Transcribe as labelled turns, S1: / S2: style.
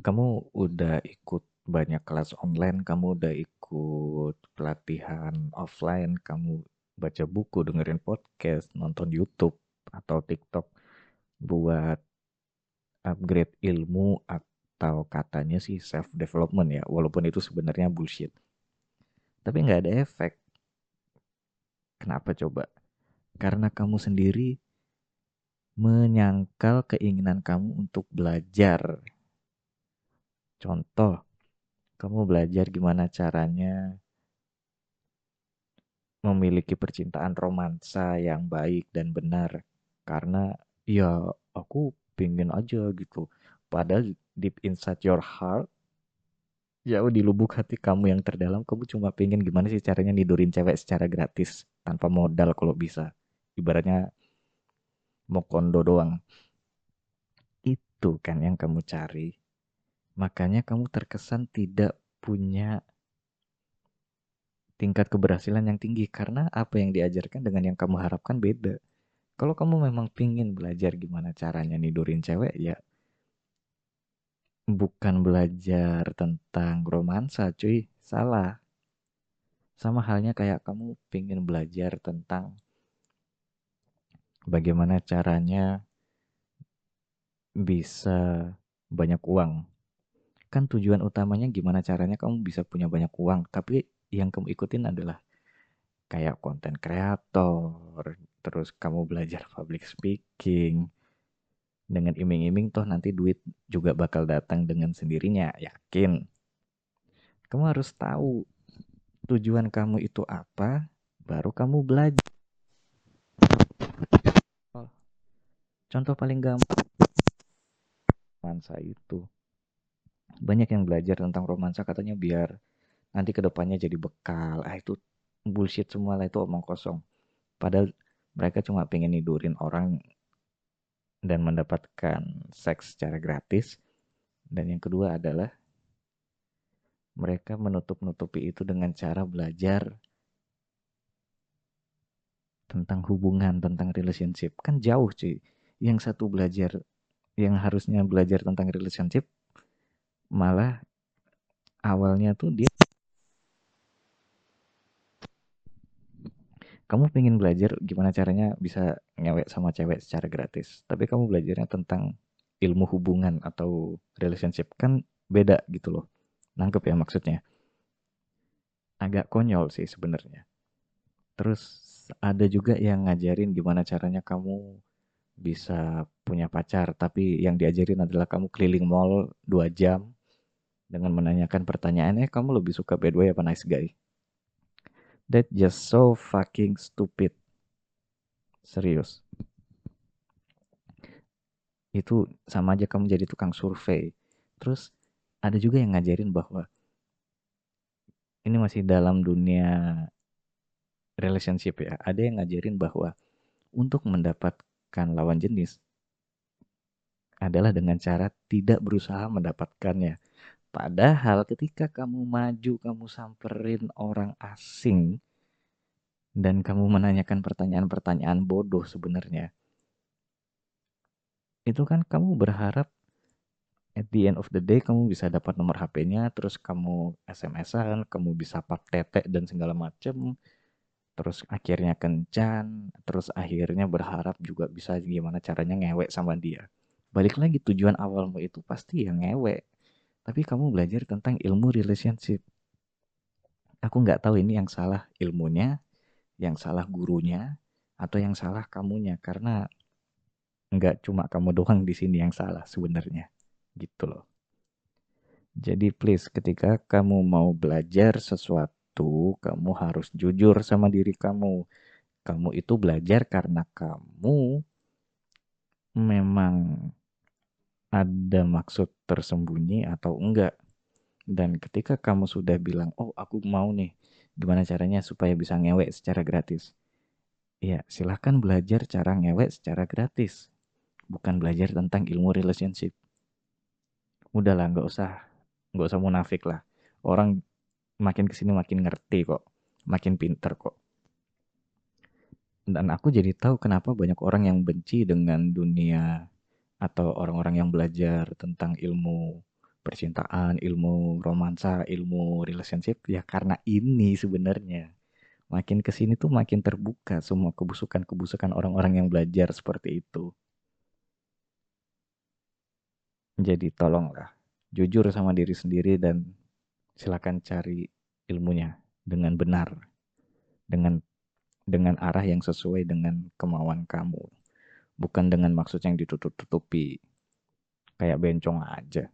S1: Kamu udah ikut banyak kelas online, kamu udah ikut pelatihan offline, kamu baca buku, dengerin podcast, nonton YouTube atau TikTok buat upgrade ilmu atau katanya sih self development ya, walaupun itu sebenarnya bullshit. Tapi nggak ada efek. Kenapa coba? Karena kamu sendiri menyangkal keinginan kamu untuk belajar. Contoh, kamu belajar gimana caranya memiliki percintaan romansa yang baik dan benar. Karena ya aku pingin aja gitu. Padahal deep inside your heart, ya di lubuk hati kamu yang terdalam, kamu cuma pingin gimana sih caranya nidurin cewek secara gratis tanpa modal kalau bisa. Ibaratnya mau kondo doang. Itu kan yang kamu cari. Makanya kamu terkesan tidak punya tingkat keberhasilan yang tinggi karena apa yang diajarkan dengan yang kamu harapkan beda. Kalau kamu memang pingin belajar gimana caranya nidurin cewek ya bukan belajar tentang romansa cuy, salah. Sama halnya kayak kamu pingin belajar tentang bagaimana caranya bisa banyak uang. Kan tujuan utamanya gimana caranya kamu bisa punya banyak uang, tapi yang kamu ikutin adalah kayak konten kreator, terus kamu belajar public speaking, dengan iming-iming toh nanti duit juga bakal datang dengan sendirinya, yakin. Kamu harus tahu tujuan kamu itu apa, baru kamu belajar. Oh, contoh paling gampang, romansa itu. Banyak yang belajar tentang romansa katanya biar nanti ke depannya jadi bekal. Ah itu bullshit semua lah itu omong kosong. Padahal mereka cuma pengen nidurin orang dan mendapatkan seks secara gratis. Dan yang kedua adalah mereka menutup-nutupi itu dengan cara belajar tentang hubungan, tentang relationship. Kan jauh cuy. Yang satu belajar, yang harusnya belajar tentang relationship, malah awalnya tuh dia kamu pengen belajar gimana caranya bisa ngewek sama cewek secara gratis. Tapi kamu belajarnya tentang ilmu hubungan atau relationship. Kan beda gitu loh. Nangkep ya maksudnya. Agak konyol sih sebenarnya. Terus ada juga yang ngajarin gimana caranya kamu bisa punya pacar. Tapi yang diajarin adalah kamu keliling mall 2 jam dengan menanyakan pertanyaan, eh kamu lebih suka bad boy apa nice guy? That just so fucking stupid. Serius. Itu sama aja kamu jadi tukang survei. Terus ada juga yang ngajarin bahwa ini masih dalam dunia relationship ya. Ada yang ngajarin bahwa untuk mendapatkan lawan jenis adalah dengan cara tidak berusaha mendapatkannya. Padahal ketika kamu maju, kamu samperin orang asing dan kamu menanyakan pertanyaan-pertanyaan bodoh sebenarnya. Itu kan kamu berharap at the end of the day kamu bisa dapat nomor HP-nya, terus kamu SMS-an, kamu bisa pap tete dan segala macem. Terus akhirnya kencan, terus akhirnya berharap juga bisa gimana caranya ngewek sama dia. Balik lagi tujuan awalmu itu pasti yang ngewek tapi kamu belajar tentang ilmu relationship. Aku nggak tahu ini yang salah ilmunya, yang salah gurunya, atau yang salah kamunya karena nggak cuma kamu doang di sini yang salah sebenarnya, gitu loh. Jadi please ketika kamu mau belajar sesuatu, kamu harus jujur sama diri kamu. Kamu itu belajar karena kamu memang ada maksud tersembunyi atau enggak. Dan ketika kamu sudah bilang, oh aku mau nih, gimana caranya supaya bisa ngewek secara gratis. Ya, silahkan belajar cara ngewek secara gratis. Bukan belajar tentang ilmu relationship. Udahlah, nggak usah, nggak usah munafik lah. Orang makin ke sini makin ngerti kok, makin pinter kok. Dan aku jadi tahu kenapa banyak orang yang benci dengan dunia atau orang-orang yang belajar tentang ilmu percintaan, ilmu romansa, ilmu relationship ya karena ini sebenarnya. Makin ke sini tuh makin terbuka semua kebusukan-kebusukan orang-orang yang belajar seperti itu. Jadi tolonglah jujur sama diri sendiri dan silakan cari ilmunya dengan benar. Dengan dengan arah yang sesuai dengan kemauan kamu. Bukan dengan maksud yang ditutup-tutupi. Kayak bencong aja.